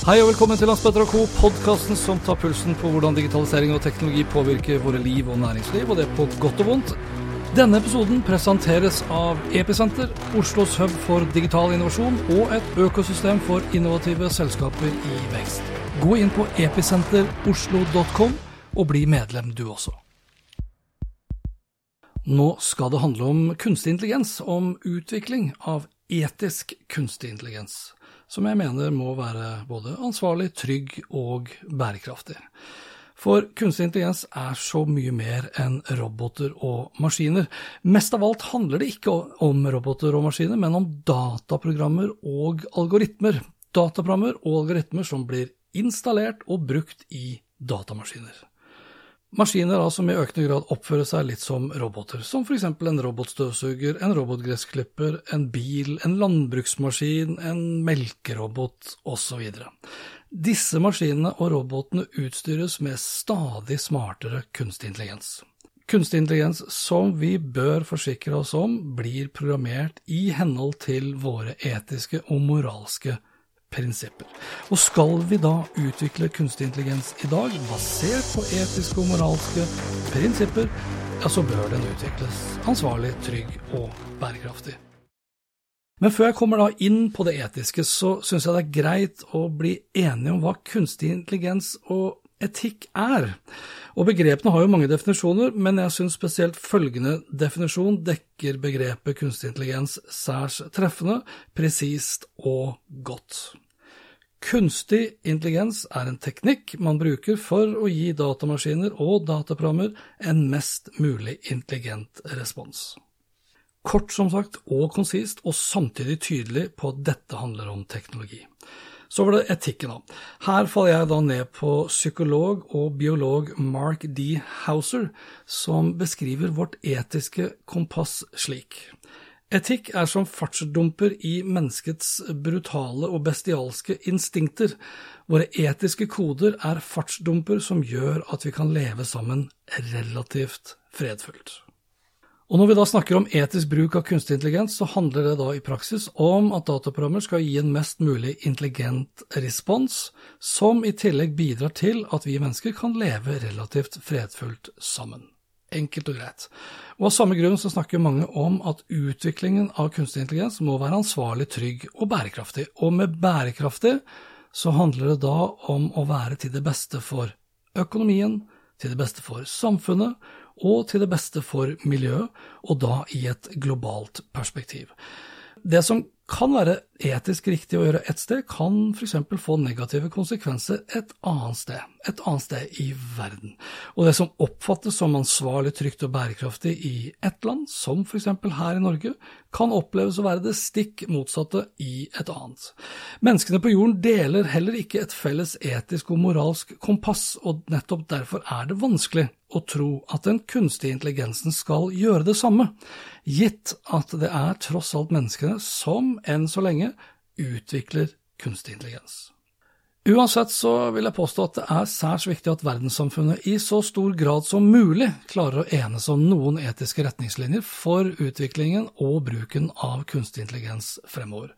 Hei og velkommen til Hans Petter Co., podkasten som tar pulsen på hvordan digitalisering og teknologi påvirker våre liv og næringsliv, og det på godt og vondt. Denne episoden presenteres av Episenter, Oslos hub for digital innovasjon og et økosystem for innovative selskaper i vekst. Gå inn på episenteroslo.com og bli medlem du også. Nå skal det handle om kunstig intelligens, om utvikling av etisk kunstig intelligens som jeg mener må være både ansvarlig, trygg og bærekraftig. For kunstig intelligens er så mye mer enn roboter og maskiner. Mest av alt handler det ikke om roboter og maskiner, men om dataprogrammer og algoritmer. Dataprogrammer og algoritmer som blir installert og brukt i datamaskiner. Maskiner da, som i økende grad oppfører seg litt som roboter, som for eksempel en robotstøvsuger, en robotgressklipper, en bil, en landbruksmaskin, en melkerobot osv. Disse maskinene og robotene utstyres med stadig smartere kunstig intelligens. Kunstig intelligens som vi bør forsikre oss om blir programmert i henhold til våre etiske og moralske prinsipper. Og skal vi da utvikle kunstig intelligens i dag basert på etiske og moralske prinsipper, ja, så bør den utvikles ansvarlig, trygg og bærekraftig. Men før jeg kommer da inn på det etiske, så syns jeg det er greit å bli enige om hva kunstig intelligens og etikk er. Og begrepene har jo mange definisjoner, men jeg syns spesielt følgende definisjon dekker begrepet kunstig intelligens særs treffende, presist og godt. Kunstig intelligens er en teknikk man bruker for å gi datamaskiner og dataprogrammer en mest mulig intelligent respons. Kort som sagt og konsist, og samtidig tydelig på at dette handler om teknologi. Så var det etikken, da. Her faller jeg da ned på psykolog og biolog Mark D. Hauser, som beskriver vårt etiske kompass slik. Etikk er som fartsdumper i menneskets brutale og bestialske instinkter. Våre etiske koder er fartsdumper som gjør at vi kan leve sammen relativt fredfullt. Og Når vi da snakker om etisk bruk av kunstig intelligens, så handler det da i praksis om at dataprogrammer skal gi en mest mulig intelligent respons, som i tillegg bidrar til at vi mennesker kan leve relativt fredfullt sammen. Enkelt og greit. Og Av samme grunn så snakker mange om at utviklingen av kunstig intelligens må være ansvarlig, trygg og bærekraftig. Og med bærekraftig så handler det da om å være til det beste for økonomien, til det beste for samfunnet, og til det beste for miljøet, og da i et globalt perspektiv. Det som kan være etisk riktig å gjøre ett sted, kan f.eks. få negative konsekvenser et annet sted, et annet sted i verden. Og det som oppfattes som ansvarlig, trygt og bærekraftig i ett land, som f.eks. her i Norge, kan oppleves å være det stikk motsatte i et annet. Menneskene på jorden deler heller ikke et felles etisk og moralsk kompass, og nettopp derfor er det vanskelig å tro at den kunstige intelligensen skal gjøre det samme, gitt at det er tross alt menneskene som enn så lenge utvikler kunstig intelligens. Uansett så vil jeg påstå at det er særs viktig at verdenssamfunnet i så stor grad som mulig klarer å enes om noen etiske retningslinjer for utviklingen og bruken av kunstig intelligens fremover.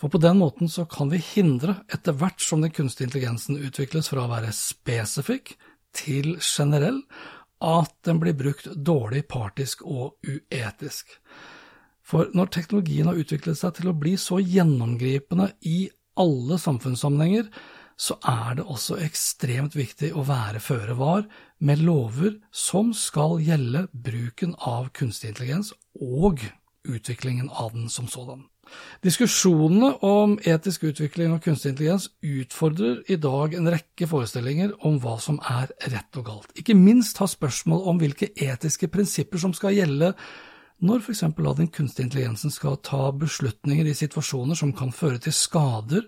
For på den måten så kan vi hindre, etter hvert som den kunstige intelligensen utvikles fra å være spesifikk til generell, at den blir brukt dårlig, partisk og uetisk. For når teknologien har utviklet seg til å bli så gjennomgripende i alle samfunnssammenhenger, så er det også ekstremt viktig å være føre var med lover som skal gjelde bruken av kunstig intelligens og utviklingen av den som sådan. Diskusjonene om etisk utvikling av kunstig intelligens utfordrer i dag en rekke forestillinger om hva som er rett og galt. Ikke minst har spørsmål om hvilke etiske prinsipper som skal gjelde Når f.eks. den kunstige intelligensen skal ta beslutninger i situasjoner som kan føre til skader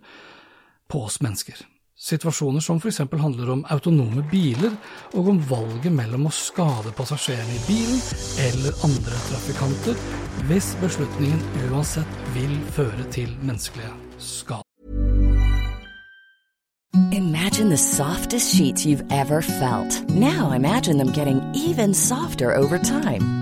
på oss mennesker. Situasjoner som f.eks. handler om autonome biler, og om valget mellom å skade passasjerene i bilen eller andre trafikanter, hvis beslutningen uansett vil føre til menneskelige skader. Imagine the softest sheets you've ever felt. Now imagine them getting even softer over time.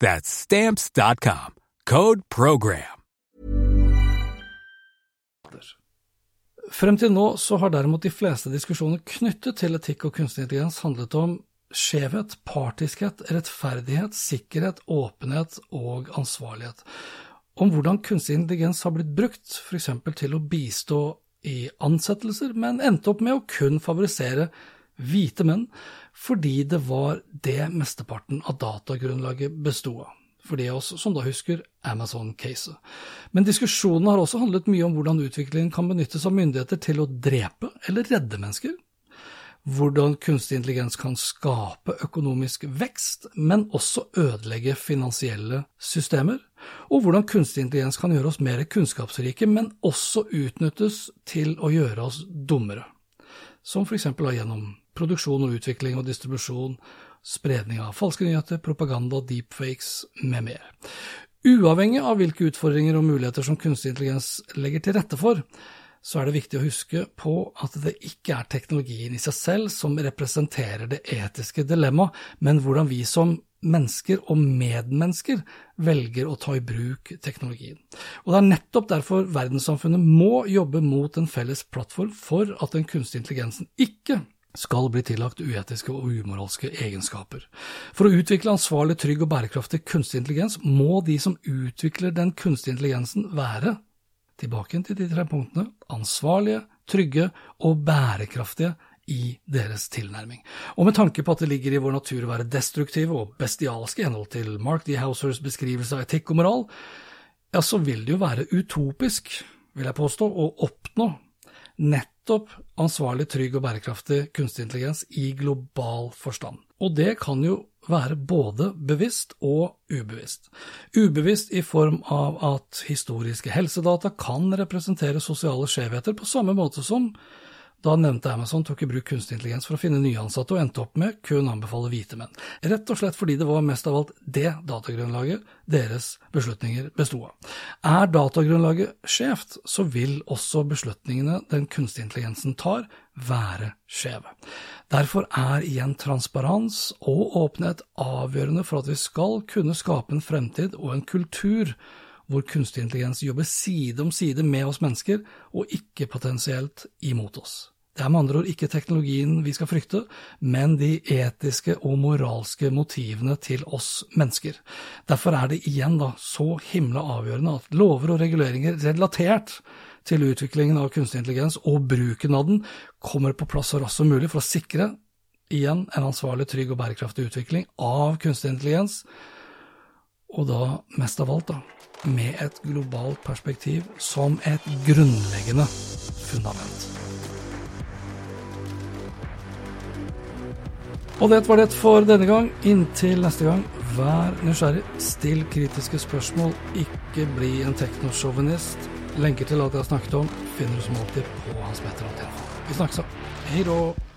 That's stamps.com. Code program. Frem til nå så har derimot de fleste diskusjoner knyttet til etikk og kunstig intelligens handlet om skjevhet, partiskhet, rettferdighet, sikkerhet, åpenhet og ansvarlighet. Om hvordan kunstig intelligens har blitt brukt, f.eks. til å bistå i ansettelser, men endte opp med å kun favorisere hvite menn, fordi det var det mesteparten av datagrunnlaget bestod av. For de av oss som da husker Amazon-caset. Men diskusjonen har også handlet mye om hvordan utviklingen kan benyttes av myndigheter til å drepe eller redde mennesker. Hvordan kunstig intelligens kan skape økonomisk vekst, men også ødelegge finansielle systemer. Og hvordan kunstig intelligens kan gjøre oss mer kunnskapsrike, men også utnyttes til å gjøre oss dummere. Som for eksempel gjennom produksjon og utvikling og distribusjon, spredning av falske nyheter, propaganda, deepfakes med mer. Uavhengig av hvilke utfordringer og muligheter som kunstig intelligens legger til rette for, så er det viktig å huske på at det ikke er teknologien i seg selv som representerer det etiske dilemmaet, men hvordan vi som mennesker og medmennesker velger å ta i bruk teknologien. Og Det er nettopp derfor verdenssamfunnet må jobbe mot en felles plattform for at den kunstige intelligensen ikke skal bli tillagt uetiske og umoralske egenskaper. For å utvikle ansvarlig, trygg og bærekraftig kunstig intelligens må de som utvikler den kunstige intelligensen være, tilbake til de tre punktene, ansvarlige, trygge og bærekraftige i deres tilnærming. Og med tanke på at det ligger i vår natur å være destruktive og bestialske i henhold til Mark D. Housers beskrivelse av etikk og moral, ja, så vil det jo være utopisk, vil jeg påstå, å oppnå nettopp ansvarlig, trygg og bærekraftig kunstig intelligens i global forstand. Og det kan jo være både bevisst og ubevisst. Ubevisst i form av at historiske helsedata kan representere sosiale skjevheter på samme måte som da nevnte Amazon tok i bruk kunstig intelligens for å finne nye ansatte, og endte opp med kun anbefale hvite menn. Rett og slett fordi det var mest av alt det datagrunnlaget deres beslutninger bestod av. Er datagrunnlaget skjevt, så vil også beslutningene den kunstige intelligensen tar, være skjeve. Derfor er igjen transparens og åpenhet avgjørende for at vi skal kunne skape en fremtid og en kultur hvor kunstig intelligens jobber side om side med oss mennesker, og ikke potensielt imot oss. Det er med andre ord ikke teknologien vi skal frykte, men de etiske og moralske motivene til oss mennesker. Derfor er det igjen da så himla avgjørende at lover og reguleringer relatert til utviklingen av kunstig intelligens og bruken av den kommer på plass så raskt som mulig for å sikre igjen en ansvarlig, trygg og bærekraftig utvikling av kunstig intelligens, og da mest av alt, da, med et globalt perspektiv som et grunnleggende fundament. Og det var det for denne gang. Inntil neste gang, vær nysgjerrig, still kritiske spørsmål, ikke bli en teknosjåvinist. Lenker til alt jeg har snakket om, finner du som alltid på hans meter og telefon. Vi snakkes, da. Hei da!